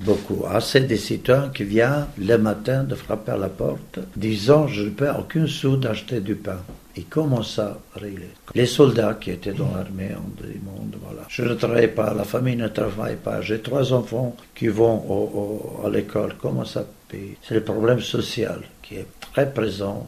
Beaucoup. Ah, Assez des citoyens qui viennent le matin de frapper à la porte, disant je ne paie aucun sou d'acheter du pain. Et comment ça régler Les soldats qui étaient dans l'armée ont dit, voilà, je ne travaille pas, la famille ne travaille pas, j'ai trois enfants qui vont à l'école, comment ça paye? C'est le problème social qui est très présent